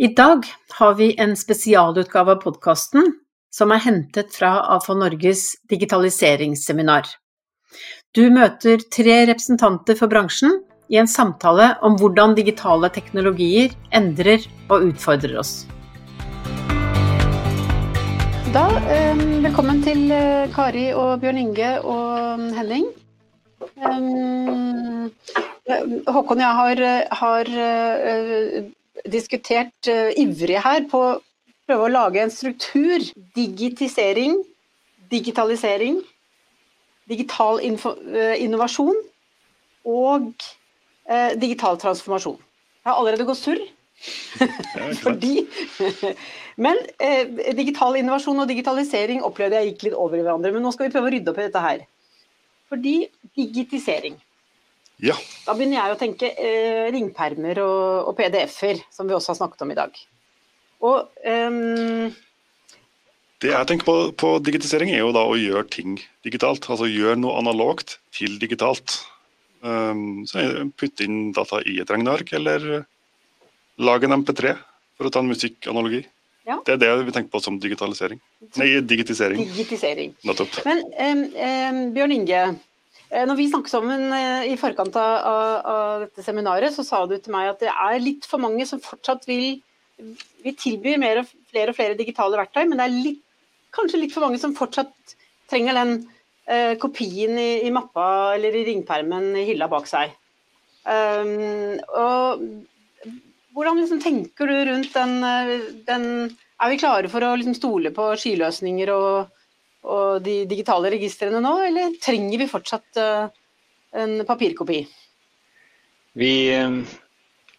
I dag har vi en spesialutgave av podkasten som er hentet fra AFA Norges digitaliseringsseminar. Du møter tre representanter for bransjen i en samtale om hvordan digitale teknologier endrer og utfordrer oss. Da, eh, velkommen til eh, Kari og Bjørn Inge og Henning. Um, Håkon og jeg har, har uh, diskutert uh, ivrig her på å prøve å lage en struktur. Digitisering, digitalisering, digital uh, innovasjon og digital transformasjon. Jeg har allerede gått surr. Fordi Men digital innovasjon og digitalisering opplevde jeg gikk litt over i hverandre. Men nå skal vi prøve å rydde opp i dette her. Fordi digitisering. Ja. Da begynner jeg å tenke eh, ringpermer og, og PDF-er, som vi også har snakket om i dag. Og um... Det jeg tenker på, på, digitisering, er jo da å gjøre ting digitalt. Altså gjøre noe analogt til digitalt. Um, så Putte inn data i et regneark, eller lage en MP3, for å ta en musikkanalogi. Ja. Det er det vi tenker på som digitalisering. Nei, digitisering. Digitisering. Nettopp. Men um, um, Bjørn Inge, når vi snakket sammen eh, i forkant av, av, dette seminaret, så sa du til meg at det er litt for mange som fortsatt vil Vi tilbyr og flere og flere digitale verktøy, men det er litt, kanskje litt for mange som fortsatt trenger den eh, kopien i, i, mappa eller i ringpermen i hylla bak seg. Um, og hvordan liksom, tenker du rundt den, eh, den, Er vi klare for å liksom, stole på skyløsninger og og de digitale registrene nå, eller trenger vi fortsatt uh, en papirkopi? Vi, eh,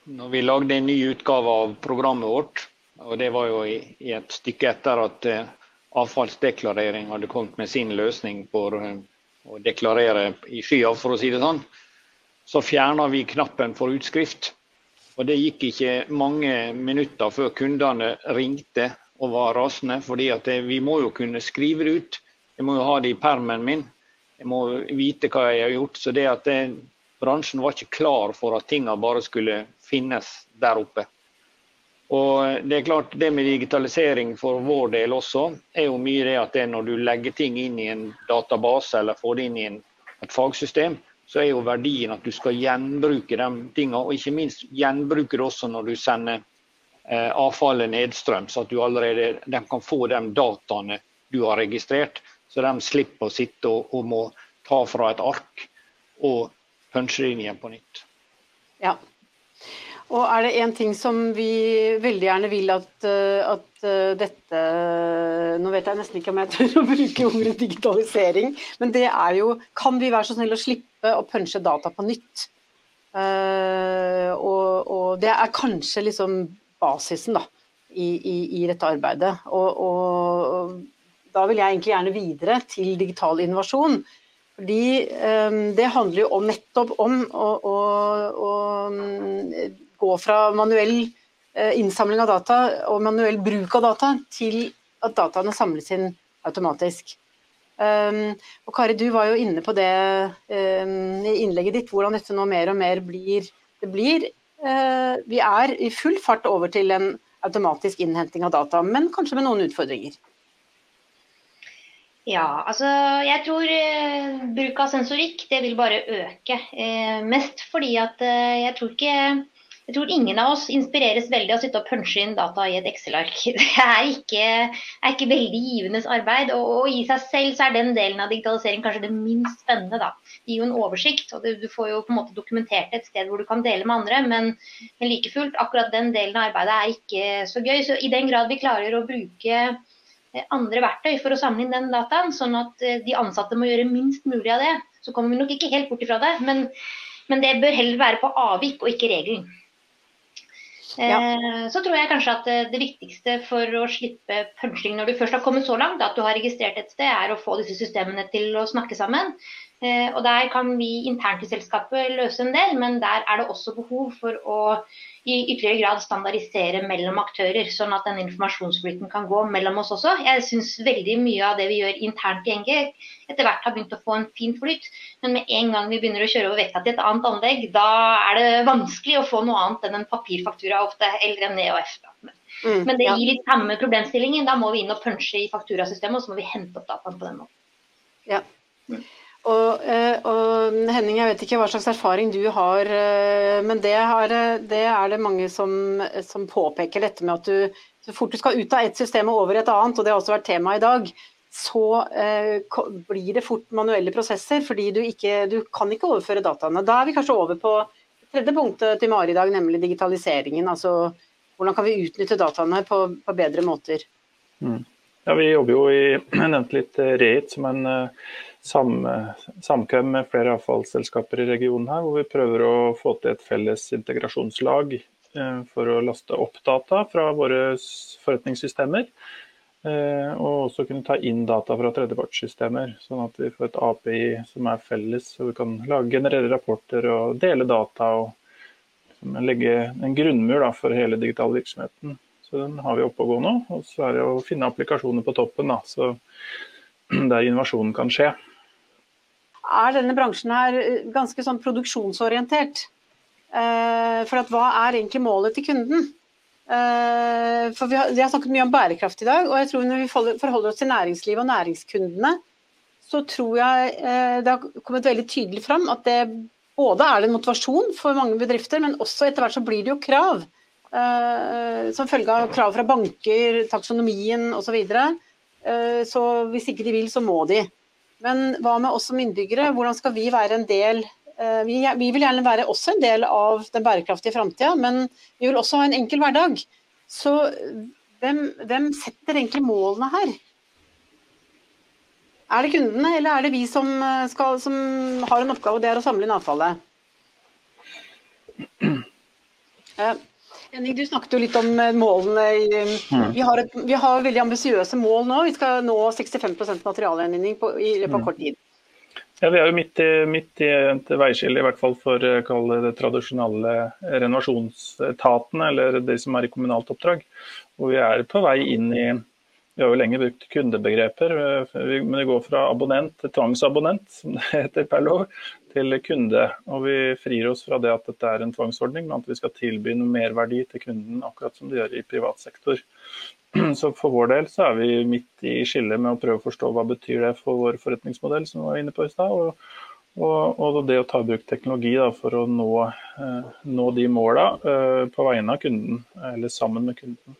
når vi lagde en ny utgave av programmet vårt, og det var jo i, et stykke etter at uh, avfallsdeklarering hadde kommet med sin løsning for å deklarere i skya, for å si det sånn, så fjerna vi knappen for utskrift. Og Det gikk ikke mange minutter før kundene ringte og var rasende. fordi at vi må jo kunne skrive det ut. Jeg må jo ha det i permen min. Jeg må vite hva jeg har gjort. Så det at det, bransjen var ikke klar for at tingene bare skulle finnes der oppe. Og det er klart, det med digitalisering for vår del også, er jo mye det at det når du legger ting inn i en database eller får det inn i en, et fagsystem, så er jo verdien at du skal gjenbruke de tingene. Og ikke minst gjenbruke det også når du sender avfallet nedstrøm, så at allerede de kan få de dataene du har registrert. Så de slipper å sitte og, og må ta fra et ark og punche det inn igjen på nytt. Ja. Og er det én ting som vi veldig gjerne vil at, eh, at, eh, dette Nå vet jeg nesten ikke om jeg tør å bruke ordet digitalisering, men det er jo Kan vi være så snill å slippe å punche data på nytt? Uh, og, og, det er kanskje liksom basisen da, i, i, i, dette arbeidet. Og, og, da vil jeg egentlig gjerne videre til digital innovasjon. Fordi um, det handler jo om, nettopp om å, å, å gå fra manuell uh, innsamling av data og manuell bruk av data til at dataene samles inn automatisk. Um, og Kari, du var jo inne på det um, i innlegget ditt, hvordan dette nå mer og mer blir Det blir Eh, vi er i full fart over til en automatisk innhenting av data, men kanskje med noen utfordringer. Ja, altså jeg tror eh, bruk av sensorikk det vil bare øke. Eh, mest fordi at eh, jeg tror ikke jeg tror ingen av oss inspireres veldig av å sitte og punche inn data i et Excel-ark. Det er ikke, er ikke, veldig givende arbeid. Og, og, i seg selv så er den delen av digitalisering kanskje det minst spennende. Da. Det gir jo en oversikt, og du får jo på en måte dokumentert et sted hvor du kan dele med andre. Men, men like fullt, akkurat den delen av arbeidet er ikke så gøy. Så i den grad vi klarer å bruke eh, andre verktøy for å samle inn den dataen, sånn at eh, de ansatte må gjøre minst mulig av det, så kommer vi nok ikke helt bort ifra det. Men, men det bør heller være på avvik og ikke regelen. Ja. Eh, så tror jeg kanskje at det viktigste for å slippe punching når du først har kommet så langt, at du har registrert et sted, er å få disse systemene til å snakke sammen. Eh, og Der kan vi internt i selskapet løse en del, men der er det også behov for å i ytterligere grad standardisere mellom aktører, sånn at den informasjonsflyten kan gå mellom oss også. Jeg syns veldig mye av det vi gjør internt i NG etter hvert har begynt å få en fin flyt, men med en gang vi begynner å kjøre over vekta til et annet anlegg, da er det vanskelig å få noe annet enn en papirfaktura ofte, eller en EOF. Mm, Men det gir litt samme problemstillingen. Da må vi inn og punche i fakturasystemet, og så må vi hente opp dataen på den måten. Ja. Og, eh, og, Henning, jeg vet ikke hva slags erfaring du har, eh, men det, har, det er det mange som, som, påpeker dette med at du så fort du skal ut av et system og over et annet, og det har også vært tema i dag, så eh, blir det fort manuelle prosesser, fordi du, ikke, du kan ikke overføre dataene. Da er vi kanskje over på tredje punktet til Mari i dag, nemlig digitaliseringen. Altså hvordan kan vi utnytte dataene på, på bedre måter. Mm. Ja, Vi jobber jo i jeg nevnte litt eh, Reit som en sam, samkvem med flere avfallsselskaper i regionen her, hvor vi prøver å få til et felles integrasjonslag uh, for å laste opp data fra våre forretningssystemer. Eh, og også kunne ta inn data fra tredjepartssystemer, sånn at vi får et API som er felles, så vi kan lage, generere rapporter og dele data. og Legge en grunnmur da, for hele digital virksomheten. Så Den har vi oppe og gå nå. Og så er det å finne applikasjoner på toppen, da, så der innovasjonen kan skje. Er denne bransjen her eh, ganske sånn produksjonsorientert? Eh, for hva er egentlig målet til kunden? Eh, for vi har, vi har, snakket mye om bærekraft i dag, og jeg tror når vi forholder oss til næringslivet og næringskundene, så tror jeg det har kommet veldig tydelig fram at det både er det en motivasjon for mange bedrifter, men også etter hvert så blir det jo krav. Eh, som følge av krav fra banker, taksonomien osv. Så, videre. så hvis ikke de vil, så må de. Men hva med oss som innbyggere? Hvordan skal vi være en del Eh, vi, vi, vil gjerne være også en del av den bærekraftige framtida, men vi vil også ha en enkel hverdag. Så hvem, hvem, setter egentlig målene her? Er det kundene, eller er det vi som, eh, skal, som har en oppgave, det er å samle inn avfallet? Henning, du snakket jo litt om målene. Mm. Vi har, et, vi har veldig ambisiøse mål nå. Vi skal nå 65 materialgjenvinning i løpet av mm. kort tid. Ja, Vi er jo midt i, midt i et veiskille, i hvert fall for eh, det tradisjonelle renovasjonsetatene, eller de som er i kommunalt oppdrag. Og vi er på vei inn i Vi har jo lenge brukt kundebegreper, eh, men vi går fra abonnent til tvangsabonnent, som det heter per lov, til kunde. Og vi frir oss fra det at dette er en tvangsordning, men at vi skal tilby noe merverdi til kunden, akkurat som de gjør i privat sektor. Så for vår del så er vi midt i skillet med å prøve å forstå hva betyr det for vår forretningsmodell, som vi var inne på i stad. Og, og, og, det å ta i bruk teknologi da, for å nå, eh, nå de måla eh, på vegne av kunden, eller sammen med kunden.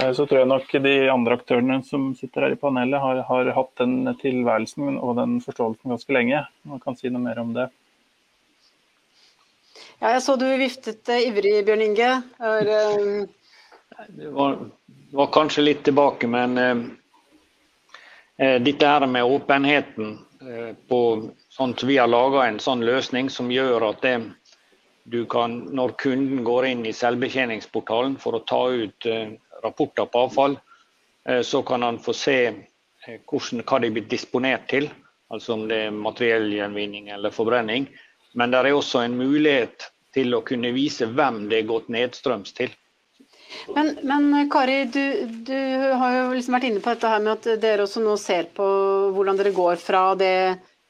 Eh, så tror jeg nok de andre aktørene som sitter her i panelet har, har hatt den tilværelsen og den forståelsen ganske lenge. Man kan si noe mer om det. Ja, jeg så du viftet ivrig, Bjørn Inge. Er, det var var kanskje litt tilbake, men eh, eh, dette her med åpenheten uh, på sånn at Vi har laga en sånn løsning som gjør at det, du kan, når kunden går inn i selvbetjeningsportalen for å ta ut eh, rapporter på avfall, eh, så kan han få se eh, hvordan, hva de er blitt disponert til. Altså om det er materiellgjenvinning eller forbrenning. Men det er også en mulighet til å kunne vise hvem det er gått nedstrøms til. Men, men Kari, du, du, har jo liksom vært inne på dette her med at dere også nå ser på hvordan dere går fra det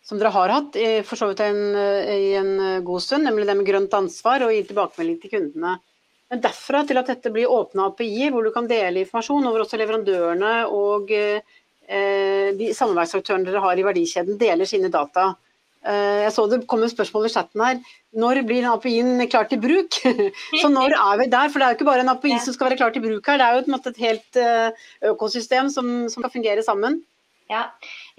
som dere har hatt i, for så vidt en, i en god stund, nemlig det med grønt ansvar og gi tilbakemelding til kundene. Men derfra til at dette blir åpna API-er hvor du kan dele informasjon, og hvor også leverandørene og eh, de samarbeidsaktørene dere har i verdikjeden deler sine data. Eh, jeg så det kom et spørsmål i chatten her. Når blir API-en klar til bruk? Så når er vi der? For det er jo ikke bare en API som skal være klar til bruk her, det er jo et, et helt eh, økosystem som, som skal fungere sammen. Ja,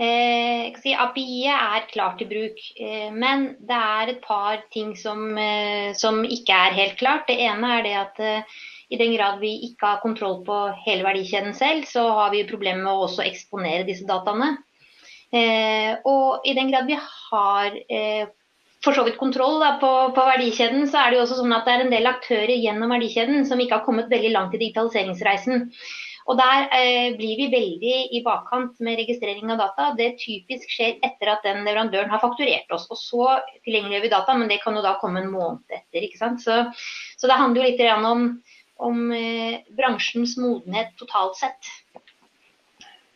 eh, si API er klar til bruk, eh, men det er et par ting som, eh, som, ikke er helt klart. Det ene er det at eh, i den grad vi ikke har kontroll på hele verdikjeden selv, så har vi problemer med å også eksponere disse dataene. Eh, og i den grad vi har eh, for så vidt kontroll da, på, på, verdikjeden, så er det jo også sånn at det er en del aktører gjennom verdikjeden som ikke har kommet veldig langt i digitaliseringsreisen. Og Der eh, blir vi veldig i bakkant med registrering av data. Det typisk skjer etter at den leverandøren har fakturert oss. og Så tilgjengeliggjør vi data, men det kan jo da komme en måned etter. ikke sant? Så, så det handler jo litt om, om eh, bransjens modenhet totalt sett.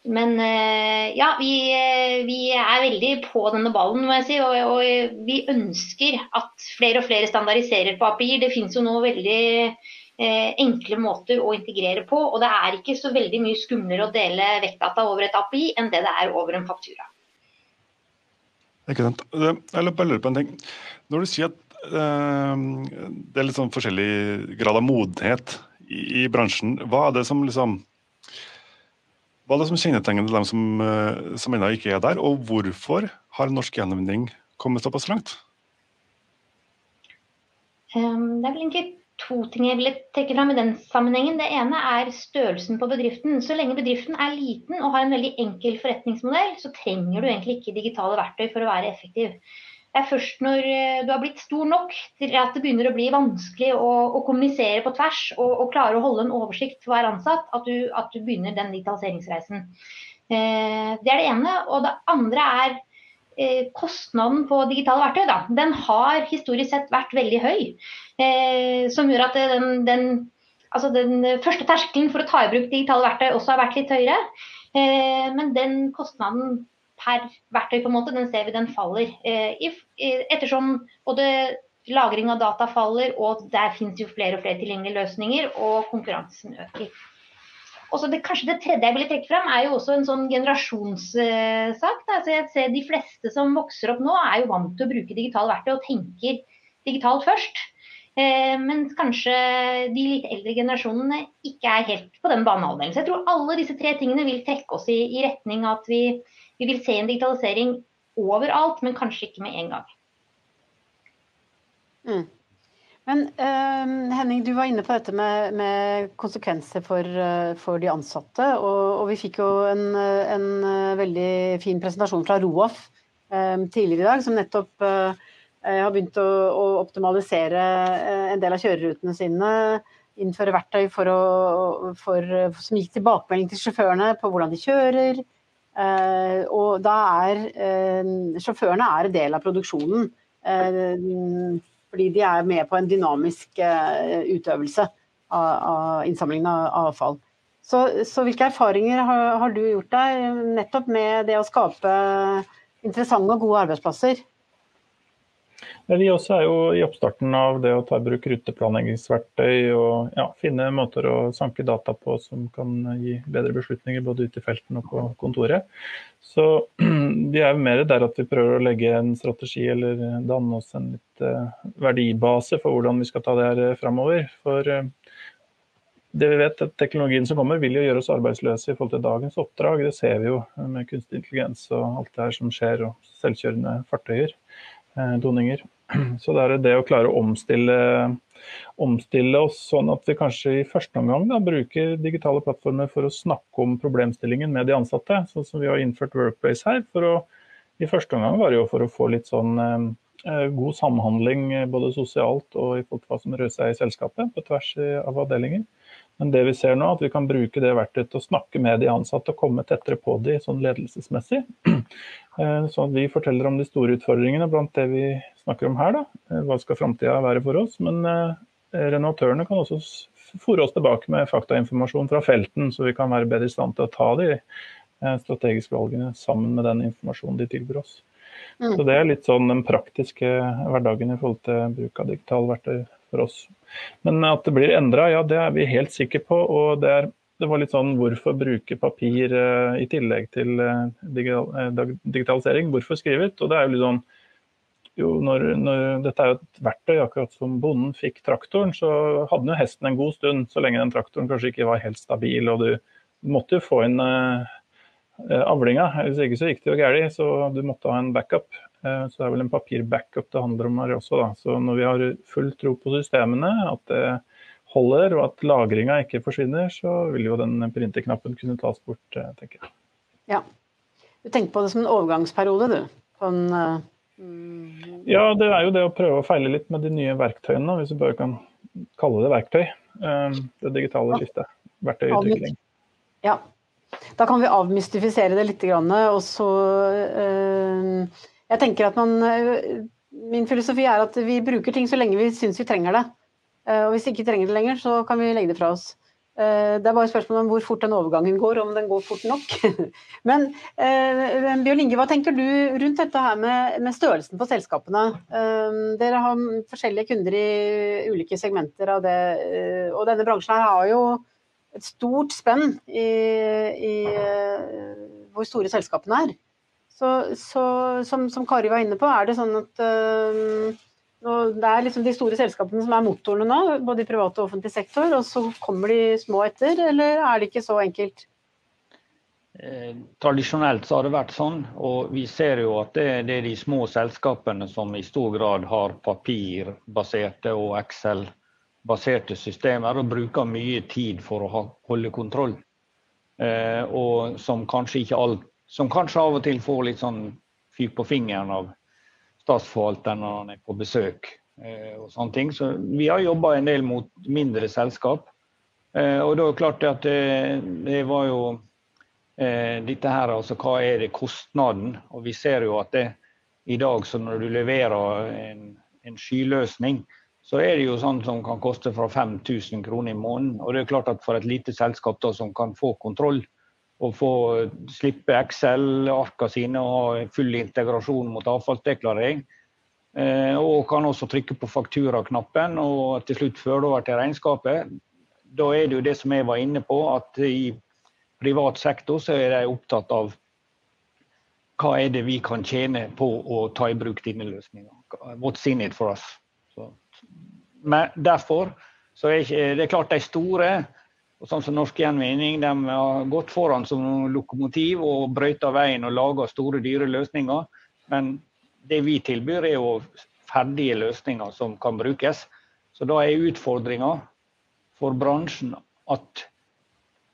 Men eh, ja, vi, eh, vi, er veldig på denne ballen, må jeg si. Og, og, vi ønsker at flere og flere standardiserer på API. Det finnes jo nå veldig enkle måter å integrere på. Og det er ikke så veldig mye skumlere å dele vektdata over et API enn det det er over en faktura. Ikke sant. Jeg lurer på en ting. Når du sier at uh, det er litt sånn forskjellig grad av modenhet i, bransjen, hva er det som liksom hva er det som kjennetegner dem som, uh, som ennå ikke er der, og hvorfor har norsk gjenvinning kommet såpass langt? Um, det er vel egentlig to ting jeg ville trekke fram i den sammenhengen. Det ene er størrelsen på bedriften. Så lenge bedriften er liten og har en veldig enkel forretningsmodell, så trenger du egentlig ikke digitale verktøy for å være effektiv. Det er først når eh, du har blitt stor nok til at det begynner å bli vanskelig å, å kommunisere på tvers og, og, klare å holde en oversikt for hver ansatt, at du, at du begynner den digitaliseringsreisen. Eh, det er det ene. Og det andre er kostnaden på digitale verktøy da, den har historisk sett vært veldig høy. Eh, som gjør at den, den, altså den, første terskelen for å ta i bruk digitale verktøy også har vært litt høyere. Eh, men den kostnaden per verktøy på en måte, den ser vi den faller. Eh, ettersom både lagring av data faller, og der finnes jo flere og flere tilgjengelige løsninger, og konkurransen øker. Også det, kanskje det tredje jeg ville trekke frem, er jo også en sånn generasjonssak. Altså jeg ser De fleste som vokser opp nå, er jo vant til å bruke digitale verktøy og tenker digitalt først. Eh, mens kanskje de litt eldre generasjonene ikke er helt på den banehalvdelen. Så jeg tror alle disse tre tingene vil trekke oss i, i retning av at vi, vi, vil se en digitalisering overalt, men kanskje ikke med en gang. Mm. Men uh, Henning, du var inne på dette med, med konsekvenser for, uh, for, de ansatte. Og, og, vi fikk jo en, en uh, veldig fin presentasjon fra Roaf ehm, tidligere i dag, som nettopp eh, har begynt å, å optimalisere en del av kjørerutene sine. Innføre verktøy for å, for, som gikk tilbakemelding til sjåførene på hvordan de kjører. og da er sjåførene er en del av produksjonen fordi de er med på en dynamisk eh, utøvelse av, av innsamlingen av avfall. Så, så, hvilke erfaringer har, har, du gjort deg nettopp med det å skape interessante og gode arbeidsplasser? Vi også er jo i oppstarten av det å ta i bruk ruteplanleggingsverktøy og ja, finne måter å sanke data på som kan gi bedre beslutninger både ute i felten og på kontoret. Så vi er jo mer der at vi prøver å legge en strategi eller danne oss en litt uh, verdibase for hvordan vi skal ta det her eh, framover. For uh, det vi vet, at teknologien som kommer vil jo gjøre oss arbeidsløse i forhold til dagens oppdrag. Det ser vi jo med kunstig intelligens og alt det her som skjer, og selvkjørende fartøyer, doninger. Så det er det å klare å omstille, omstille, oss sånn at vi kanskje i første omgang da, bruker digitale plattformer for å snakke om problemstillingen med de ansatte. Sånn som vi har innført Workplace her. for å i første omgang var det jo for å få litt sånn eh, god samhandling både sosialt og i forhold til hva som rører seg i selskapet på tvers av avdelinger. Men det vi ser nå, at vi kan bruke det verktøyet til å snakke med de ansatte og komme tettere på de sånn ledelsesmessig. Sånn at vi forteller om de store utfordringene blant det vi snakker om her. Da. Eh, hva skal framtida være for oss? Men eh, renovatørene kan også fòre oss tilbake med faktainformasjon fra felten, så vi kan være bedre i stand til å ta de strategiske valgene sammen med den informasjonen de tilbyr oss. Mm. Så Det er litt sånn den praktiske hverdagen i forhold til bruk av digitale verktøy for oss. Men at det blir endra, ja det er vi helt sikre på. og det, er, det var litt sånn hvorfor bruke papir uh, i tillegg til digital, uh, digitalisering? Hvorfor skrive ut? Og det er jo litt sånn jo, når, når, dette er jo et verktøy, akkurat som bonden fikk traktoren, så hadde jo hesten en god stund, så lenge den traktoren kanskje ikke var helt stabil. og du måtte jo få inn avlinga, hvis ikke så gikk det jo galt. Så du måtte ha en backup. Eh, så det er vel en papirbackup det handler om her også. Da. Så når vi har full tro på systemene, at det holder og at lagringa ikke forsvinner, så vil jo den printerknappen kunne tas bort, eh, tenker jeg. Ja. Du tenker på det som en overgangsperiode, du? En, uh... Mm. Ja, det er jo det å prøve å feile litt med de nye verktøyene, hvis vi bare kan kalle det verktøy. Det digitale skiftet. Verktøyutvikling. Ja. Da kan vi avmystifisere det litt, og så uh jeg tenker at man eh, Min filosofi er at vi bruker ting så lenge vi syns vi trenger det. Eh, og hvis vi ikke trenger det lenger, så kan vi legge det fra oss. Eh, det er bare spørsmål om hvor fort den overgangen går, om den går fort nok. Men Bjørn Inge, hva tenker du rundt dette her med, med størrelsen på selskapene? Dere har forskjellige kunder i ulike segmenter av det, og denne bransjen her har jo et stort spenn i, i hvor store selskapene er. Så, så som, som, Kari var inne på, er det sånn at øh, det er liksom de store selskapene som er motorene nå, både i privat og offentlig sektor, og så kommer de små etter, eller er det ikke så enkelt? Eh, tradisjonelt så har det vært sånn, og vi ser jo at det, det, er de små selskapene som i stor grad har papirbaserte og Excel-baserte systemer og bruker mye tid for å ha, holde kontroll. Eh, og som kanskje ikke alt, som kanskje av og til får litt sånn fyk på fingeren av statsforvalteren når han er på besøk. Eh, og sånne ting. Så vi har jobba en del mot mindre selskap. Eh, og da er det klart at det, det var jo eh, dette her, altså hva er det kostnaden? Og vi ser jo at det i dag, så når du leverer en, en skyløsning, så er det jo sånn som kan koste fra 5000 kroner i måneden. Og det er klart at for et lite selskap da, som kan få kontroll og få slippe Excel-arka sine og ha full integrasjon mot avfallsdeklarering. Eh, og kan også trykke på fakturaknappen og til slutt føre det over til regnskapet. Da er det jo det som jeg var inne på, at i privat sektor så er de opptatt av hva er det vi kan tjene på å ta i bruk dine løsninger. What's in it for us? Så, men derfor så er det klart de store sånn som Norsk Gjenvinning de har gått foran som lokomotiv og brøyta veien og laga store, dyre løsninger. Men det vi tilbyr, er jo ferdige løsninger som kan brukes. Så da er utfordringa for bransjen at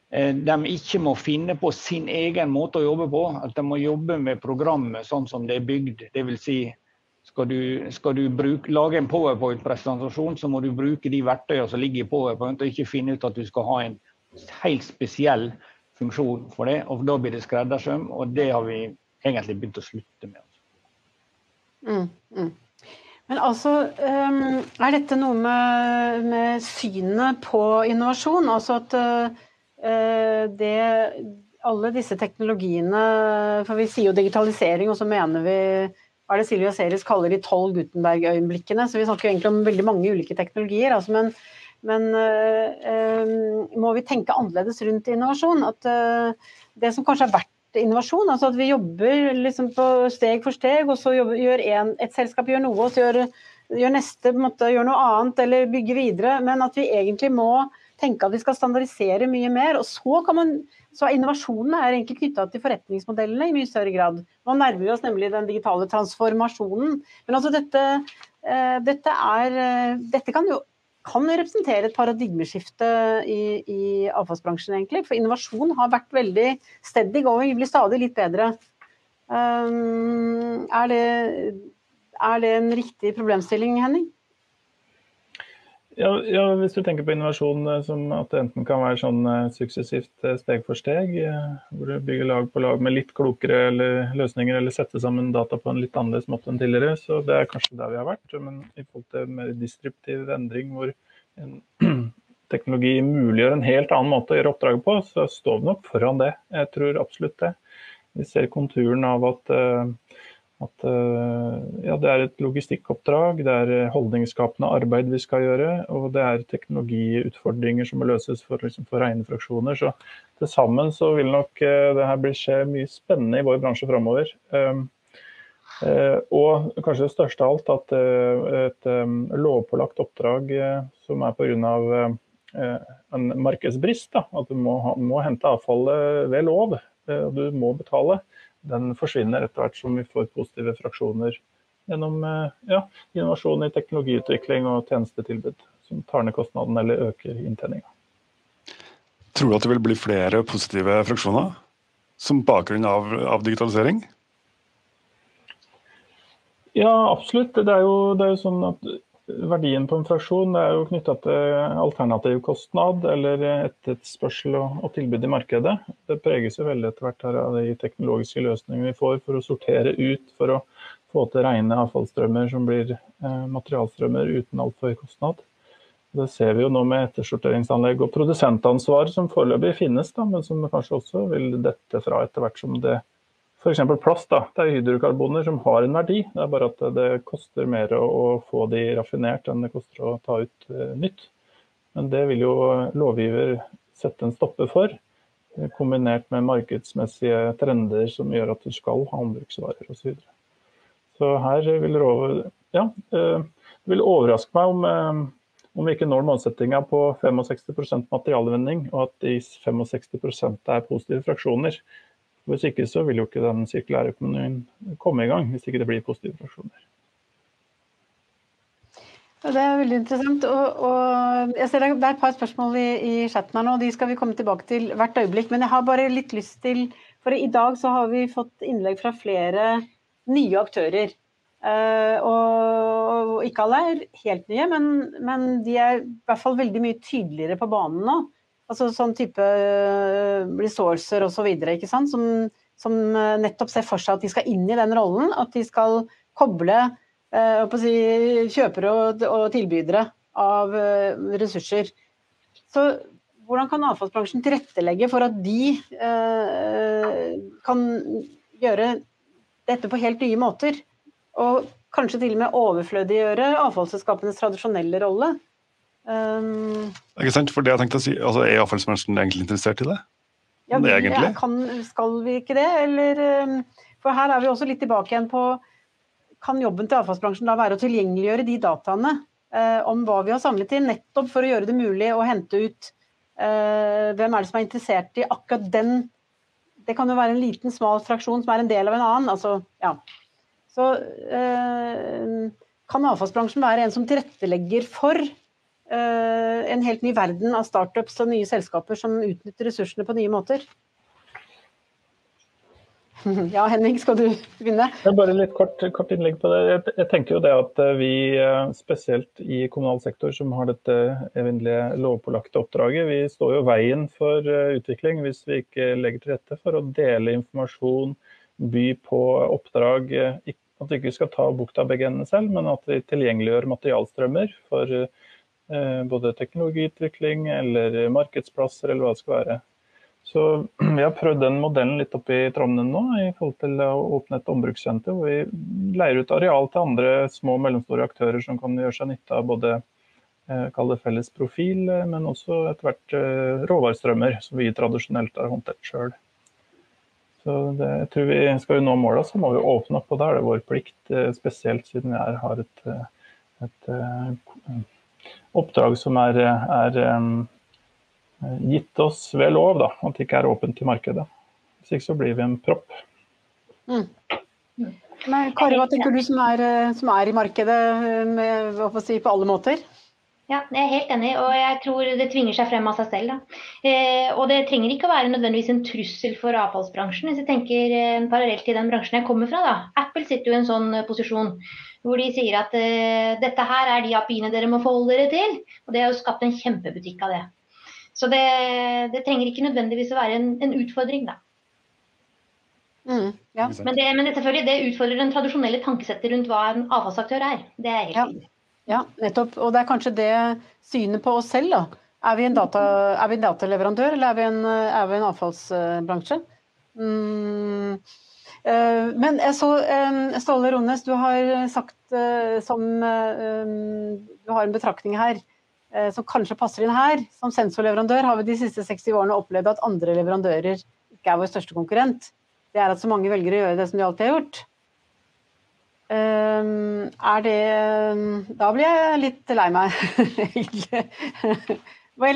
eh, de ikke må finne på sin egen måte å jobbe på. At de må jobbe med programmet sånn som det er bygd. Dvs. Si, skal du, skal du bruke, lage en powerpoint-presentasjon, så må du bruke de verktøyene som ligger i powerpoint, og ikke finne ut at du skal ha en helt spesiell funksjon for det. Og da blir det skreddersøm, og det har vi egentlig begynt å slutte med. Mm, mm. Men altså, um, er dette noe med, med, synet på innovasjon? Altså at uh, det alle disse teknologiene For vi sier jo digitalisering, og så mener vi hva er det Silvia Ceres kaller de tolv Gutenberg-øyeblikkene. Så vi snakker jo egentlig om veldig mange ulike teknologier. Altså, men, men øh, må vi tenke annerledes rundt innovasjon? At øh, det som kanskje har vært innovasjon, altså at vi jobber liksom på steg for steg, og så jobber, gjør en, et selskap gjør noe, og så gjør, gjør neste måte, gjør noe annet, eller bygger videre. Men at vi egentlig må tenke at vi skal standardisere mye mer. Og så kan man så innovasjonen er egentlig knytta til forretningsmodellene i mye større grad. Nå nærmer vi oss nemlig den digitale transformasjonen. Men altså dette, eh, dette, er, eh, dette kan jo kan representere et paradigmeskifte i, i, avfallsbransjen, egentlig. For innovasjon har vært veldig steady going, blir stadig litt bedre. Um, er, det, er det en riktig problemstilling, Henning? Ja, ja, Hvis du tenker på innovasjon eh, som at det enten kan være sånn eh, suksessivt eh, steg for steg, hvor du bygger lag på lag med litt klokere eller løsninger, eller setter sammen data på en litt annerledes måte enn tidligere, så det er kanskje der vi har vært. Men i forhold til mer distriptiv endring, hvor en teknologi muliggjør en helt annen måte å gjøre oppdraget på, så står vi nok foran det. Jeg tror absolutt det. Vi ser konturen av at at eh, ja, det er et logistikkoppdrag, det er holdningsskapende arbeid vi skal gjøre, og det er teknologiutfordringer som må løses for, liksom, for rene fraksjoner. Så til sammen så vil nok uh, det her skje mye spennende i vår bransje framover. Um, uh, og kanskje det største av alt at uh, et um, lovpålagt oppdrag som er pga. en markedsbrist, da, at du må, må hente avfallet ved lov, og du må betale den forsvinner etter hvert som vi får positive fraksjoner gjennom eh, ja, innovasjon i teknologiutvikling og tjenestetilbud som tar ned kostnaden eller øker inntjeninga. Tror du at det vil bli flere positive fraksjoner som bakgrunn av, av digitalisering? Ja, absolutt. Det er, jo, det er jo sånn at verdien på en fraksjon er jo knytta til alternativ kostnad eller etterspørsel og, tilbud i markedet. Det preges jo veldig etter hvert av de teknologiske løsningene vi får for å sortere ut, for å få til rene avfallsstrømmer som blir eh, materialstrømmer uten altfor kostnad. Det ser vi jo nå med ettersorteringsanlegg og produsentansvar som foreløpig finnes, da, men som kanskje også vil dette fra etter hvert som det F.eks. plast. da, Det er hydrokarboner som har en verdi, det er bare at det koster mer å få de raffinert enn det koster å ta ut uh, nytt. Men det vil jo lovgiver sette en stopper for, eh, kombinert med markedsmessige trender som gjør at du skal ha ombruksvarer osv. Så, så her vil råd, ja, uh, det vil overraske meg om, om vi ikke når målsettinga på 65 materialvinning, og at de 65% er positive fraksjoner. Hvis ikke så vil jo ikke den sirkulære økonomien komme i gang, hvis ikke det blir positive reaksjoner. Det er veldig interessant. Og, og det er et par spørsmål i, i chatten her nå, de skal vi komme tilbake til hvert øyeblikk. Men jeg har bare litt lyst til For i dag så har vi fått innlegg fra flere nye aktører. Uh, og, og ikke alle er helt nye, men, men de er i hvert fall veldig mye tydeligere på banen nå. Altså sånn type eh, resourcer osv. Som, som eh, nettopp ser for seg at de skal inn i den rollen. At de skal koble eh, si, kjøpere og, og, tilbydere av ressurser. Så hvordan kan avfallsbransjen tilrettelegge for at de eh, kan gjøre dette på helt nye måter? Og kanskje til og med overflødiggjøre avfallsselskapenes tradisjonelle rolle? Um, ikke sant, for det jeg tenkte å si, altså Er avfallsbransjen egentlig interessert i det? Ja, vi, egentlig? Kan, skal vi ikke det? Eller, um, for her er vi også litt tilbake igjen på Kan jobben til avfallsbransjen da være å tilgjengeliggjøre de dataene uh, om hva vi har samlet inn, nettopp for å gjøre det mulig å hente ut uh, hvem er det som er interessert i akkurat den Det kan jo være en liten, smal fraksjon som er en del av en annen. Altså, ja. Så uh, kan avfallsbransjen være en som tilrettelegger for en helt ny verden av startups og nye selskaper som utnytter ressursene på nye måter. Ja, Henning, skal du begynne? Bare litt kort, kort, innlegg på det. Jeg, tenker jo det at eh, vi, eh, spesielt i kommunal sektor, som har dette evinnelige lovpålagte oppdraget, vi står jo veien for utvikling hvis vi ikke legger til rette for å dele informasjon, by på oppdrag. At vi ikke skal ta bukta begge endene selv, men at vi tilgjengeliggjør materialstrømmer for Eh, både teknologiutvikling eller markedsplasser eller hva det skal være. Så vi har prøvd den modellen litt opp i Trondheim nå, i forhold til å åpne et ombrukssenter. Hvor vi leier ut areal til andre små og mellomstore aktører som kan gjøre seg nytte av både eh, kall det felles profil, eh, men også etter hvert råvarestrømmer, som vi tradisjonelt har håndtert sjøl. Så det, jeg tror vi Skal vi nå måla, så må vi åpne opp, og da er det vår plikt, spesielt siden vi har et, et, et oppdrag som er, er um, gitt oss ved lov, da, at det ikke er åpent til markedet. Hvis ikke så blir vi en propp. Mm. Men Kari, hva tenker du som er, som er i markedet med, si, på alle måter? Ja, jeg er helt enig, og jeg tror det tvinger seg frem av seg selv. Eh, og det trenger ikke å være nødvendigvis en trussel for avfallsbransjen. Hvis jeg tenker eh, parallelt til den bransjen jeg kommer fra, da. Apple sitter jo i en sånn eh, posisjon hvor de sier at uh, dette her er de API-ene dere må forholde dere til. Og det har jo skapt en kjempebutikk av det. Så det, det trenger ikke nødvendigvis å være en, en utfordring, da. Mm, ja. Men, det, men det, selvfølgelig, det utfordrer den tradisjonelle tankesettet rundt hva en avfallsaktør er. Det er helt ja. ja, nettopp. Og det er kanskje det synet på oss selv, da. Er vi en, data, er vi en dataleverandør, eller er vi en, er vi en avfallsbransje? Mm, men jeg så, Ståle Rones, du har sagt eh, som Du har en betraktning her eh, som kanskje passer inn her. Som sensorleverandør har vi de siste 60 årene opplevd at andre leverandører ikke er vår største konkurrent. Det er at så mange velger å gjøre det som de alltid har gjort. Er det Da blir jeg litt lei meg, egentlig. Hvor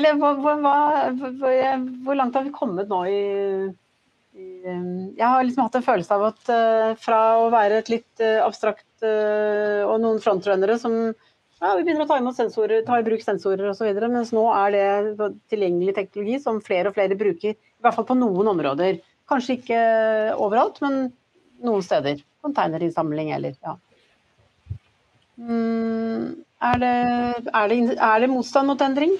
langt har vi kommet nå i jeg har liksom hatt en følelse av at uh, fra å være et litt uh, abstrakt uh, og noen frontrunnere som ja, vi begynner å ta, sensorer, ta i bruk sensorer osv., mens nå er det tilgjengelig teknologi som flere og flere bruker, i hvert fall på noen områder. Kanskje ikke overalt, men noen steder. Containerinnsamling eller ja. Mm, er, det, er, det, er det motstand mot endring?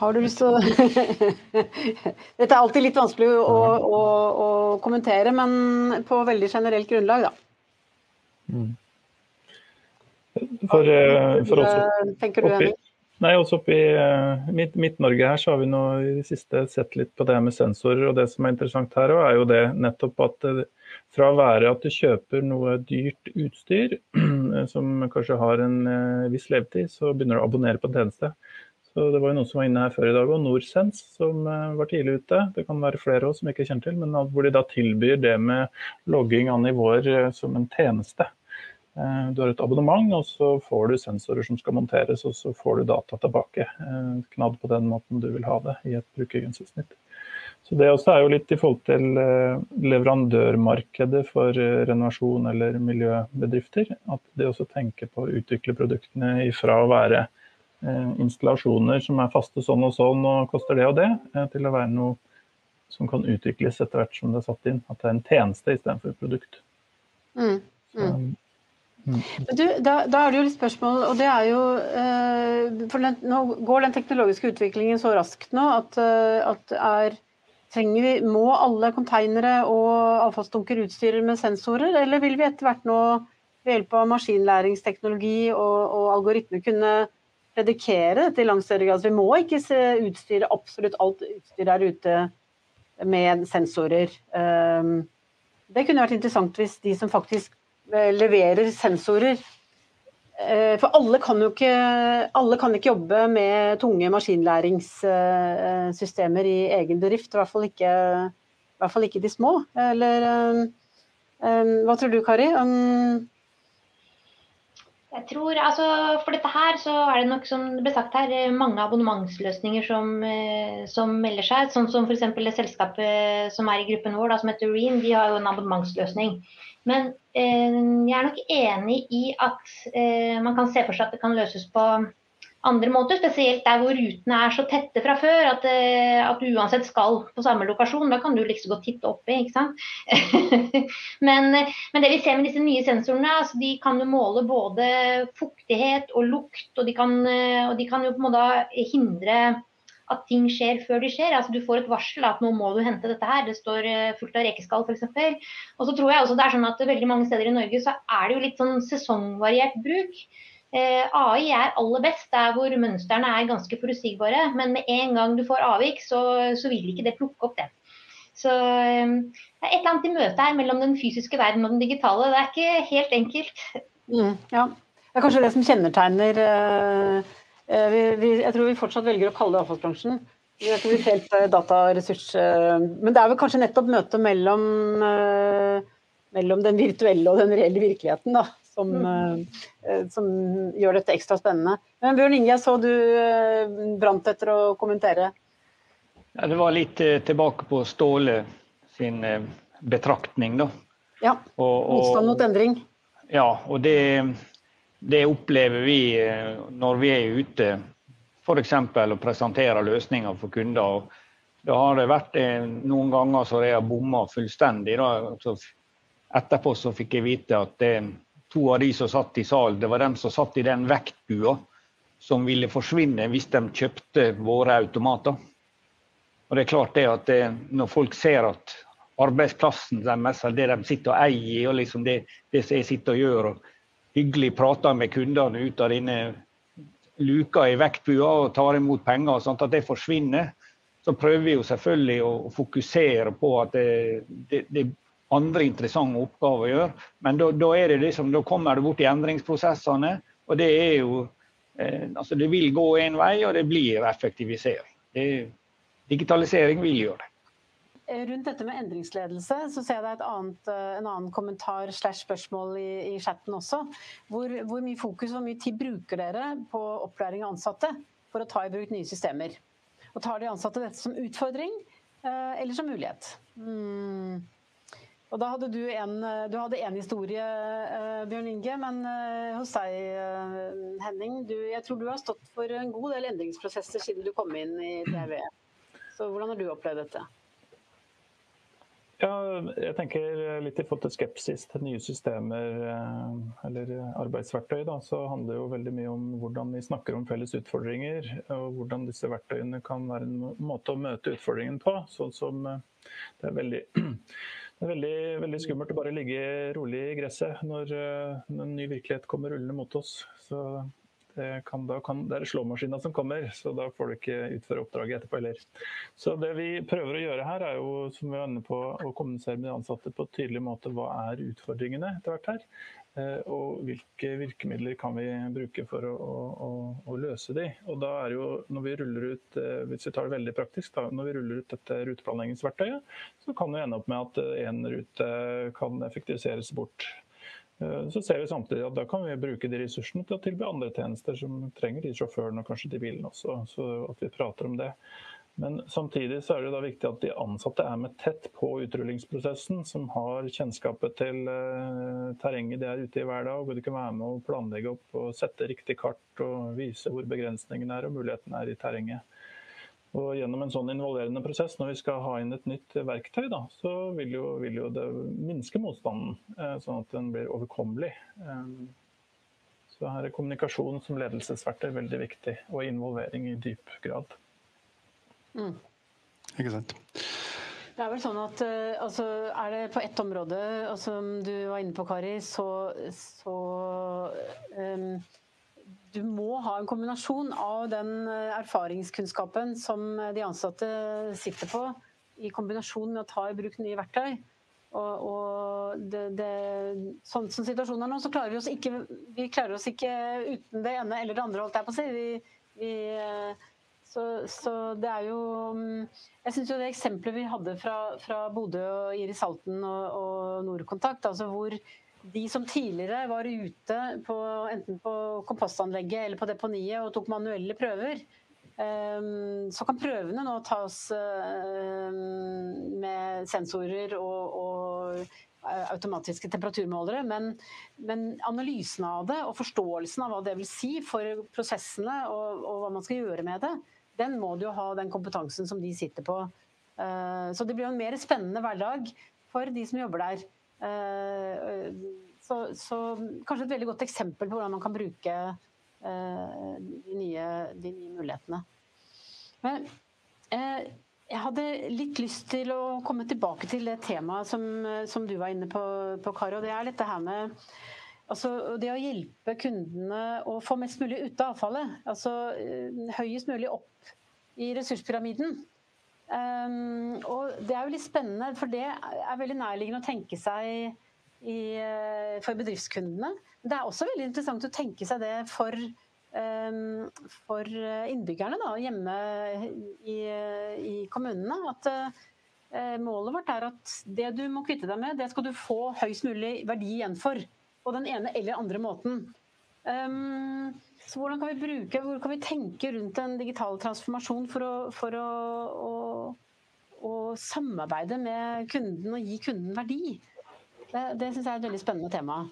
Har du lyst til å Dette er alltid litt vanskelig å, å, å, kommentere, men på veldig generelt grunnlag, da. Mm. For, eh, for oss, tenker du, Henning? Nei, også oppe i uh, Midt-Norge her så har vi nå i det siste sett litt på det med sensorer. og Det som er interessant her er jo det nettopp at fra å være at du kjøper noe dyrt utstyr som kanskje har en viss levetid, så begynner du å abonnere på en tjeneste. Så Det var jo noen som var inne her før i dag, og Norsense som uh, var tidlig ute. Det kan være flere også som ikke kjenner til, men hvor de da tilbyr det med logging av nivåer som en tjeneste. Eh, du har et abonnement, og så får du sensorer som skal monteres, og så får du data tilbake. Eh, knadd på den måten du vil ha det i et brukergrensesnitt. Så Det også er jo litt i forhold til eh, leverandørmarkedet for renovasjon eller miljøbedrifter. At de også tenker på å utvikle produktene ifra å være installasjoner som er faste sånn og sånn og koster det og det, til å være noe som kan utvikles etter hvert som det er satt inn. At det er en tjeneste istedenfor et produkt. Mm. Mm. Mm. Du, da, da, er det jo litt spørsmål, og det er jo eh, For den, nå går den teknologiske utviklingen så raskt nå at, eh, at er trenger vi, Må alle konteinere og avfallsdunker utstyre med sensorer, eller vil vi etter hvert nå ved hjelp av maskinlæringsteknologi og, og algoritmer kunne predikere dette i langt større grad? Vi må ikke utstyre absolutt alt utstyr der ute med sensorer. Um, det kunne vært interessant hvis de som faktisk Eh, leverer sensorer. Eh, for alle kan jo ikke, alle kan ikke jobbe med tunge maskinlæringssystemer i egen bedrift. I hvert fall ikke, hvert fall ikke de små. Eller eh, hva tror du, Kari? Jeg tror, altså For dette her så er det nok som det ble sagt her, mange abonnementsløsninger som, som melder seg. Sånn som f.eks. det selskapet som er i gruppen vår, da, som heter Ream, de har jo en abonnementsløsning. Men eh, jeg er nok enig i at eh, man kan se for seg at det kan løses på andre måter. Spesielt der hvor rutene er så tette fra før at, eh, at, du uansett skal på samme lokasjon. Da kan du liksom godt titte oppi, ikke sant. men, men, det vi ser med disse nye sensorene, altså de kan jo måle både fuktighet og lukt. Og de kan, eh, og de kan jo på en måte hindre at ting skjer før de skjer. Altså Du får et varsel at nå må du hente dette her. Det står eh, fullt av rekeskall f.eks. Og så tror jeg også det er sånn at veldig mange steder i Norge så er det jo litt sånn sesongvariert bruk. Eh, AI er aller best der hvor mønstrene er ganske forutsigbare. Men med en gang du får avvik, så, så vil ikke det plukke opp det. Så eh, det er et eller annet i møtet her mellom den fysiske verden og den digitale. Det er ikke helt enkelt. Mm, ja. Det er kanskje det som kjennetegner uh Eh, vi, vi, jeg tror vi fortsatt velger å kalle det avfallsbransjen. Jeg tror vi helt eh, dataressurs... Eh, men det er vel kanskje nettopp møtet mellom, mellom den virtuelle og den reelle virkeligheten da, som, mm. som, gjør dette ekstra spennende. Men Bjørn Inge, jeg så du brant etter å kommentere. Ja, det var litt tilbake på Ståle sin betraktning, da. Ja. Motstand mot endring. Ja, og det det opplever vi eh, når vi er ute f.eks. å presentere løsninger for kunder. Da har det vært eh, noen ganger så jeg har bomma fullstendig. Da. etterpå så fikk jeg vite at det, to av de som satt i salen, det var dem som satt i den vektbua som ville forsvinne hvis de kjøpte våre automater. Og det er klart det at det, Når folk ser at arbeidsplassen deres, det de sitter og eier, og liksom det, det jeg sitter og gjør, og hyggelig prater med kundene ut av denne luka i vektbua og tar imot penger, og sånn at det forsvinner, så prøver vi jo selvfølgelig å fokusere på at det, det, andre interessante oppgaver å gjøre. Men da, da, liksom, da kommer det bort i endringsprosessene, og det er jo eh, altså Det vil gå en vei, og det blir effektivisering. Det, digitalisering vil gjøre det. Eh, rundt dette med endringsledelse så ser jeg det annet, eh, en annen kommentar slash spørsmål i, i chatten også. Hvor, hvor, mye fokus og mye tid bruker dere på opplæring av ansatte for å ta i bruk nye systemer? Og Tar de ansatte dette som utfordring eh, eller som mulighet? Mm. Og da hadde Du en, du hadde en historie, Bjørn Inge, men hos deg, Henning, du, jeg tror du har stått for en god del endringsprosesser siden du kom inn i TV. Så Hvordan har du opplevd dette? Ja, jeg tenker litt i forhold til skepsis til nye systemer eh, eller arbeidsverktøy. Da, så handler det jo veldig mye om hvordan vi snakker om felles utfordringer. Og hvordan disse verktøyene kan være en måte å møte utfordringen på. Sånn som eh, det er veldig veldig, veldig skummelt å bare ligge rolig i gresset når, når en ny virkelighet kommer rullende mot oss. Så det, kan, kan, det er slåmaskina som kommer, så da får du ikke utføre oppdraget etterpå heller. Så det vi prøver å gjøre her, er jo som vi var inne på, å kommunisere med de ansatte på en tydelig måte. Hva er utfordringene etter hvert her? Eh, og hvilke virkemidler kan vi bruke for å, å, å, løse de. Og da er jo, når vi ruller ut, eh, Hvis vi tar det veldig praktisk, da, når vi ruller ut dette ruteplanleggingsverktøyet, så kan vi ende opp med at én rute kan effektiviseres bort. Eh, så ser vi samtidig at da kan vi bruke de ressursene til å tilby andre tjenester som trenger de sjåførene og kanskje de bilene også. Så at vi prater om det. Men samtidig så er det da viktig at de ansatte er med tett på utrullingsprosessen, som har kjennskapet til uh, terrenget de er ute i hver dag, og de kan være med å planlegge opp og sette riktig kart og vise hvor begrensningene er og mulighetene er i terrenget. Og Gjennom en sånn involverende prosess, når vi skal ha inn et nytt verktøy, da, så vil jo, vil jo, det minske motstanden, eh, sånn at den blir overkommelig. Eh, så her er kommunikasjon som ledelsesverktøy veldig viktig, og involvering i dyp grad. Mm. Ikke sant. Det er vel sånn at eh, altså, Er det på ett område, altså, som du var inne på, Kari, så, så um, du må ha en kombinasjon av den eh, erfaringskunnskapen som eh, de ansatte sitter på, i kombinasjon med å ta i bruk nye verktøy. Og, og det, det, sånn som situasjonen er nå, så klarer vi oss ikke, vi klarer oss ikke uten det ene eller det andre, holdt jeg på å si. Vi, vi, så, så, det er jo mm, Jeg syns jo det eksempelet vi hadde fra, fra Bodø og Iris Halten og, og Nordkontakt, altså hvor de som tidligere var ute på, enten på kompostanlegget eller på deponiet og tok manuelle prøver, ehm, så kan prøvene nå tas ehm, med sensorer og, og eh, automatiske temperaturmålere, men, men, analysen av det og forståelsen av hva det vil si for prosessene og, og, hva man skal gjøre med det, den må du jo ha den kompetansen som de sitter på. Eh, så det blir jo en mer spennende hverdag for de som jobber der. Eh, så, så, kanskje et veldig godt eksempel på hvordan man kan bruke eh, de nye, de nye mulighetene. Men jeg hadde litt lyst til å komme tilbake til det temaet som, som du var inne på, på Kari. og Det er dette her med altså, det å hjelpe kundene å få mest mulig ut av avfallet. Altså høyest mulig opp i ressurspyramiden. Um, og det er jo litt spennende, for det er veldig nærliggende å tenke seg i, uh, for bedriftskundene. Det er også veldig interessant å tenke seg det for, um, for innbyggerne da, hjemme i, i kommunene. At uh, målet vårt er at det du må kvitte deg med, det skal du få høyst mulig verdi igjen for. På den ene eller andre måten. Um, så hvordan kan vi bruke, Hvor kan vi tenke rundt en digital transformasjon for å, for å, å, å samarbeide med kunden og gi kunden verdi? Det, det syns jeg er et veldig spennende tema.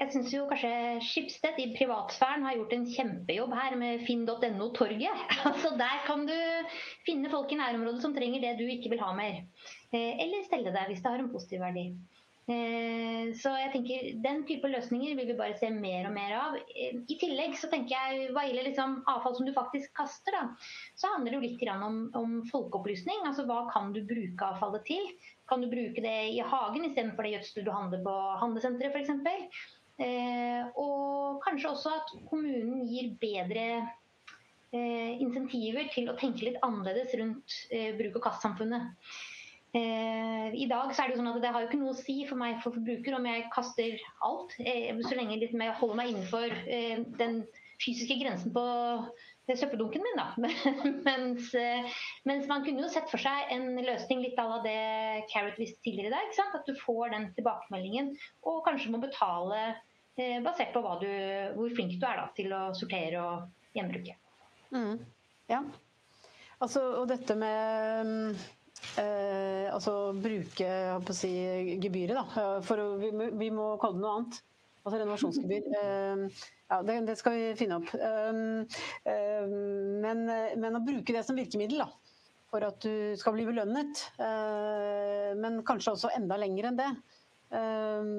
Jeg syns kanskje Skipsted i privatsfæren har gjort en kjempejobb her med finn.no-torget. Altså Der kan du finne folk i nærområdet som trenger det du ikke vil ha mer. Eh, eller stelle deg hvis det har en positiv verdi. Eh, så jeg tenker Den type løsninger vil vi bare se mer og mer av. I tillegg så tenker jeg hva gjelder liksom avfall som du faktisk kaster, da, så handler det jo litt om, om, folkeopplysning. altså Hva kan du bruke avfallet til? Kan du bruke det i hagen istedenfor det gjødsel du handler på handlesenteret f.eks.? Eh, og kanskje også at kommunen gir bedre eh, insentiver til å tenke litt annerledes rundt bruk- og kastsamfunnet. Eh, I dag så er Det jo sånn at det har jo ikke noe å si for meg for forbruker om jeg kaster alt, eh, så lenge liksom jeg holder meg innenfor eh, den fysiske grensen på søppeldunken min. da. mens, mens, man kunne jo sett for seg en løsning litt à la det Carrot viste tidligere i dag. At du får den tilbakemeldingen og kanskje må betale basert på du, hvor flink du er da, til å sortere og gjenbruke. Mm. Ja. Altså, og dette med Eh, altså bruke si, gebyret, da. For å, vi, vi, må kalle det noe annet. Altså renovasjonsgebyr. Eh, ja, det, det, skal vi finne opp. Eh, eh, men, men, å bruke det som virkemiddel, da. For at du skal bli belønnet. Eh, men kanskje også enda lenger enn det. Eh,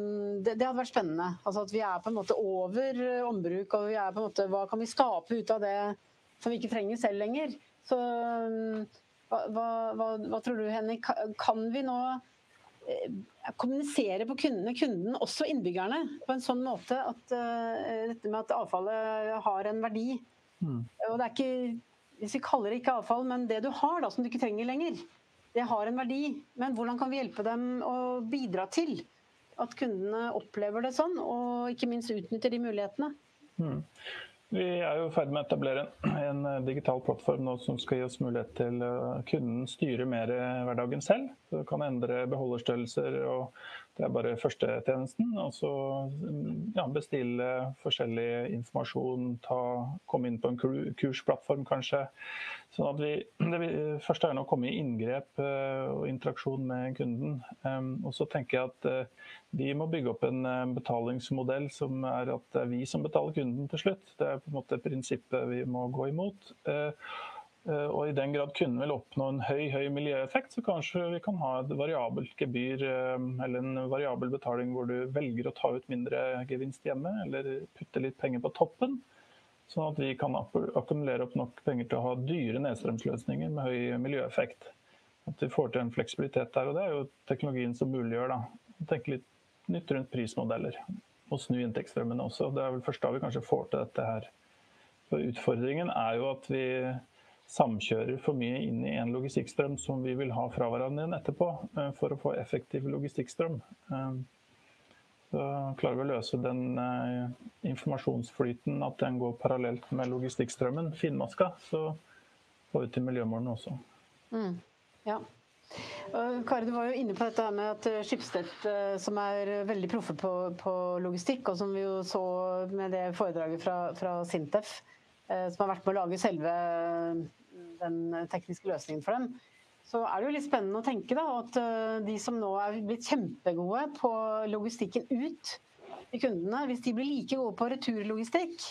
det, det, hadde vært spennende. Altså at vi er på en måte over ombruk, og vi er på en måte, hva kan vi skape ut av det som vi ikke trenger selv lenger? Så hva, hva, hva, tror du, Henning? Kan vi nå kommunisere på kundene, kunden, også innbyggerne, på en sånn måte at dette med at avfallet har en verdi. Mm. Og det er ikke hvis vi kaller det ikke avfall, men det du har da, som du ikke trenger lenger, det har en verdi. Men hvordan kan vi hjelpe dem å bidra til at kundene opplever det sånn, og ikke minst utnytter de mulighetene? Mm. Vi er jo i med å etablere en, digital plattform nå som skal gi oss mulighet til å kunne styre mer hverdagen selv. Du kan endre beholderstørrelser, og det er bare førstetjenesten. Og så mm, ja, bestille forskjellig informasjon, ta, komme inn på en kursplattform kanskje. Sånn at vi, det første er å komme i inngrep uh, og interaksjon med kunden. Og så tenker jeg at uh, vi må bygge opp en betalingsmodell som er at det er vi som betaler kunden til slutt. Det er på en måte prinsippet vi må gå imot. Eh, og I den grad kunden vil oppnå en høy høy miljøeffekt, så kanskje vi kan ha et variabelt gebyr eh, eller en variabel betaling hvor du velger å ta ut mindre gevinst hjemme, eller putte litt penger på toppen. Sånn at vi kan akkumulere opp nok penger til å ha dyre nedstrømsløsninger med høy miljøeffekt. At vi får til en fleksibilitet der. og Det er jo teknologien som muliggjør. da. Tenke litt nytt rundt prismodeller og snu inntektsstrømmene også. Det er vel først da vi kanskje får til dette her. For utfordringen er jo at vi samkjører for mye inn i en logistikkstrøm som vi vil ha fra hverandre igjen etterpå, eh, for å få effektiv logistikkstrøm. Eh, så klarer vi å løse den eh, informasjonsflyten, at den går parallelt med logistikkstrømmen, finmaska, så får vi til miljømålene også. Mm. Ja. Kari, du var jo inne på dette med at Skipstedt, som er veldig proffe på, på, logistikk, og som vi jo så med det foredraget fra, fra, Sintef, som har vært med å lage selve den tekniske løsningen for dem, så er det jo litt spennende å tenke da, at de som nå er blitt kjempegode på logistikken ut til kundene, hvis de blir like gode på returlogistikk,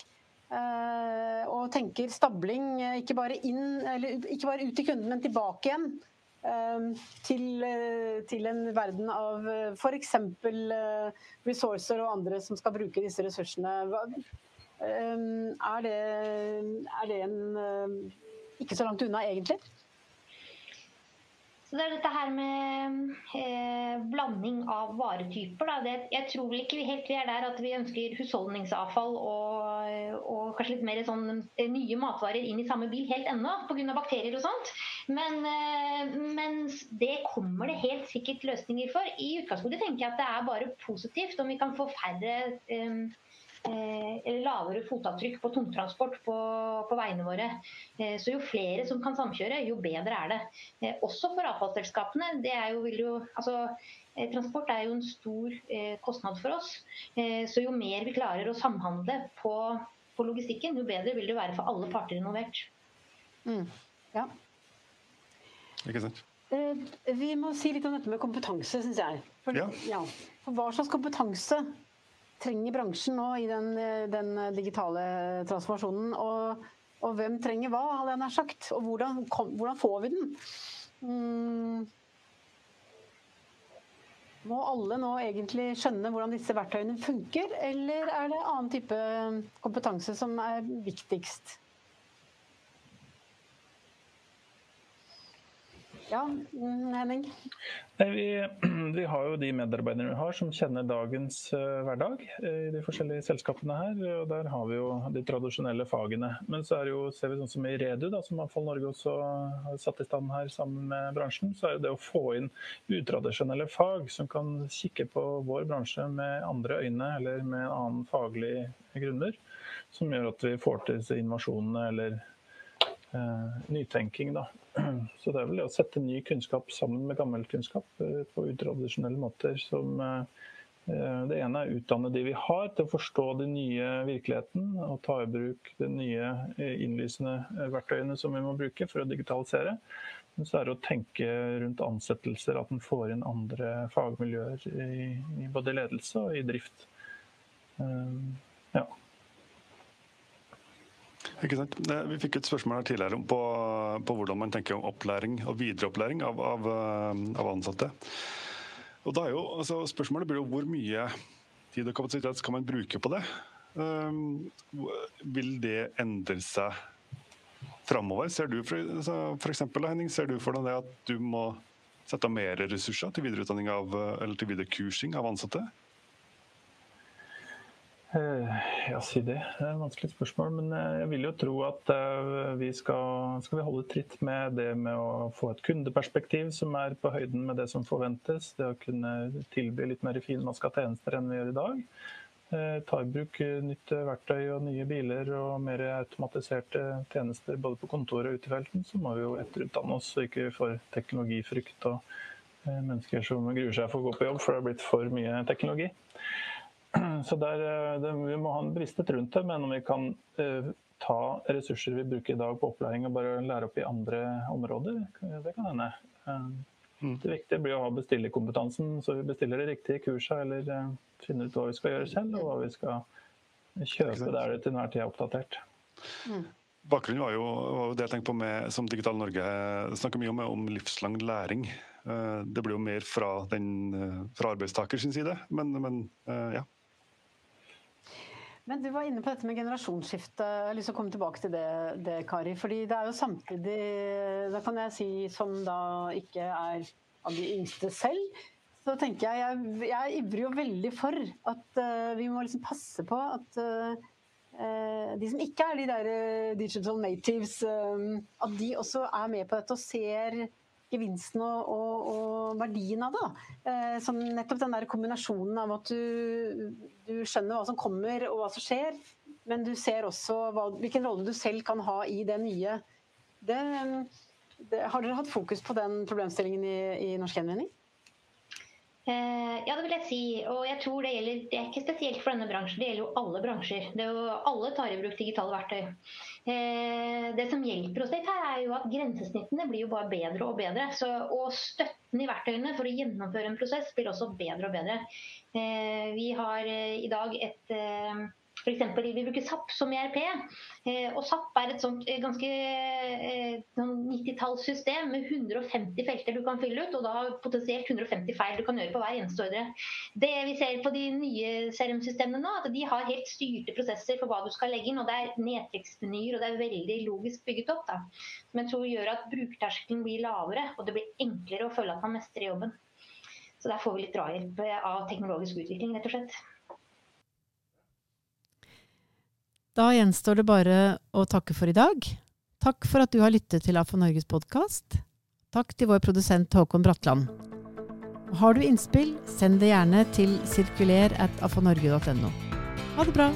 og tenker stabling ikke bare, inn, ikke bare ut til kunden, men tilbake igjen til, eh, til, en verden av eh, f.eks. Eh, resourcer og andre som skal bruke disse ressursene. Er det, er det en ikke så langt unna, egentlig? Så det er dette her med eh, blanding av varetyper. Det, jeg tror ikke helt vi er der at vi ønsker husholdningsavfall og, og kanskje litt mer sånn eh, nye matvarer inn i samme bil helt ennå pga. bakterier og sånt. Men, eh, men, det kommer det helt sikkert løsninger for. I utgangspunktet tenker jeg at det er bare positivt om vi kan få færre eh, Eh, lavere fotavtrykk på tungtransport på, på veiene våre. Eh, så jo flere som kan samkjøre, jo bedre er det. Eh, også for avfallsselskapene. Det er jo, jo, altså, transport er jo en stor kostnad for oss. Så jo mer vi klarer å samhandle på, på logistikken, jo bedre vil det være for alle parter involvert. Mm. Ja. Ikke sant. Vi må si litt om dette med kompetanse, syns jeg. For, ja. Ja. For hva slags kompetanse trenger bransjen nå i den, den digitale transformasjonen? Og, og, hvem trenger hva, hadde jeg nær sagt? Og hvordan, kom, hvordan får vi den? Mm. Må alle nå egentlig skjønne hvordan disse verktøyene funker, eller er det annen type kompetanse som er viktigst? Ja, Henning? Vi, vi, har jo de medarbeiderne vi har som kjenner dagens uh, hverdag i de forskjellige selskapene her. og Der har vi jo de tradisjonelle fagene. Men så jo, ser vi sånn som i Redu, da, som Avfall Norge også har satt i stand her sammen med bransjen, så er det å få inn utradisjonelle fag som kan kikke på vår bransje med andre øyne eller med en annen faglig grunner. Som gjør at vi får til innovasjonene eller uh, nytenking. da. Så det er vel det å sette ny kunnskap sammen med gammel kunnskap uh, på utradisjonelle måter. som uh, det ene er å utdanne de vi har til å forstå den nye virkeligheten og ta i bruk de nye innlysende verktøyene som vi må bruke for å digitalisere. Men så er det å tenke rundt ansettelser, at en får inn andre fagmiljøer i både ledelse og i drift. Ja. Vi fikk et spørsmål her tidligere på, på hvordan man tenker om opplæring og videreopplæring av, av, eh, av ansatte. Og da er jo, altså, Spørsmålet blir jo hvor mye tid og kapasitet skal man bruke på det? Um, vil det endre seg framover? Ser du for, altså, for eksempel, Henning, ser du for deg at du må sette av mer ressurser til videreutdanning av, eller til viderecursing av ansatte? Ja, si det. Det er et vanskelig spørsmål. Men jeg vil jo tro at vi skal, skal vi holde tritt med det med å få et kundeperspektiv som er på høyden med det som forventes. Det å kunne tilby litt mer finmaska tjenester enn vi gjør i dag. Eh, ta i bruk eh, nytt verktøy og nye biler og mer automatiserte tjenester både på kontoret og ute i felten, så må vi jo etterutdanne oss så ikke vi får teknologifrykt og eh, mennesker som gruer seg for å gå på jobb for det har blitt for mye teknologi. Så der, det, Vi må ha en bevissthet rundt det, men om vi kan ta ressurser vi bruker i dag på opplæring og bare lære opp i andre områder, det kan hende. Mm. Det viktige blir å ha bestillerkompetansen, så vi bestiller de riktige kursene eller finner ut hva vi skal gjøre selv, og hva vi skal kjøpe der det til enhver tid er oppdatert. Mm. Bakgrunnen var jo, var det jeg tenkte på med, som Digital Norge snakker mye om, om livslang læring. Eh, det blir jo mer fra, den, eh, fra arbeidstaker sin side, men, men eh, ja. Men Du var inne på dette med generasjonsskifte. Jeg har lyst til å komme tilbake til det, det, Kari. fordi det er jo samtidig Da kan jeg si, som da ikke er av de yngste selv, så tenker jeg Jeg, jeg ivrer jo veldig for at uh, vi må liksom passe på at uh, de som ikke er de der digital natives, at de også er med på dette og ser gevinsten og, og, og verdien av det. Som nettopp den der kombinasjonen av at du, du, skjønner hva som kommer og hva som skjer, men du ser også hva, hvilken rolle du selv kan ha i det nye. Det, det, har dere hatt fokus på den problemstillingen i, i Norsk Gjenvinning? Eh, ja, det vil jeg si. Og jeg tror det gjelder det er ikke spesielt for denne bransjen, det gjelder jo alle bransjer. Jo, alle tar i bruk digitale verktøy. Eh, det som hjelper oss litt her, er jo at grensesnittene blir jo bare bedre og bedre. Så, og støtten i verktøyene for å gjennomføre en prosess blir også bedre og bedre. Eh, vi har i dag et F.eks. vi bruker SAP som ERP. Eh, og SAP er et sånt eh, ganske 90-tallssystem eh, med 150 felter du kan fylle ut, og da potensielt 150 feil du kan gjøre på hver eneste ordre. Det vi ser på de nye CRM-systemene nå, at de har helt styrte prosesser for hva du skal legge inn. og Det er nedtrekksmenyer og det er veldig logisk bygget opp. Da. Som jeg tror gjør at brukerterskelen blir lavere, og det blir enklere å føle at man mestrer jobben. Så der får vi litt drahjelp av teknologisk utvikling, rett og slett. Da gjenstår det bare å takke for i dag. Takk for at du har lyttet til AFO Norges podkast. Takk til vår produsent Håkon Bratland. Har du innspill, send det gjerne til sirkuler at afonorge.no. Ha det bra!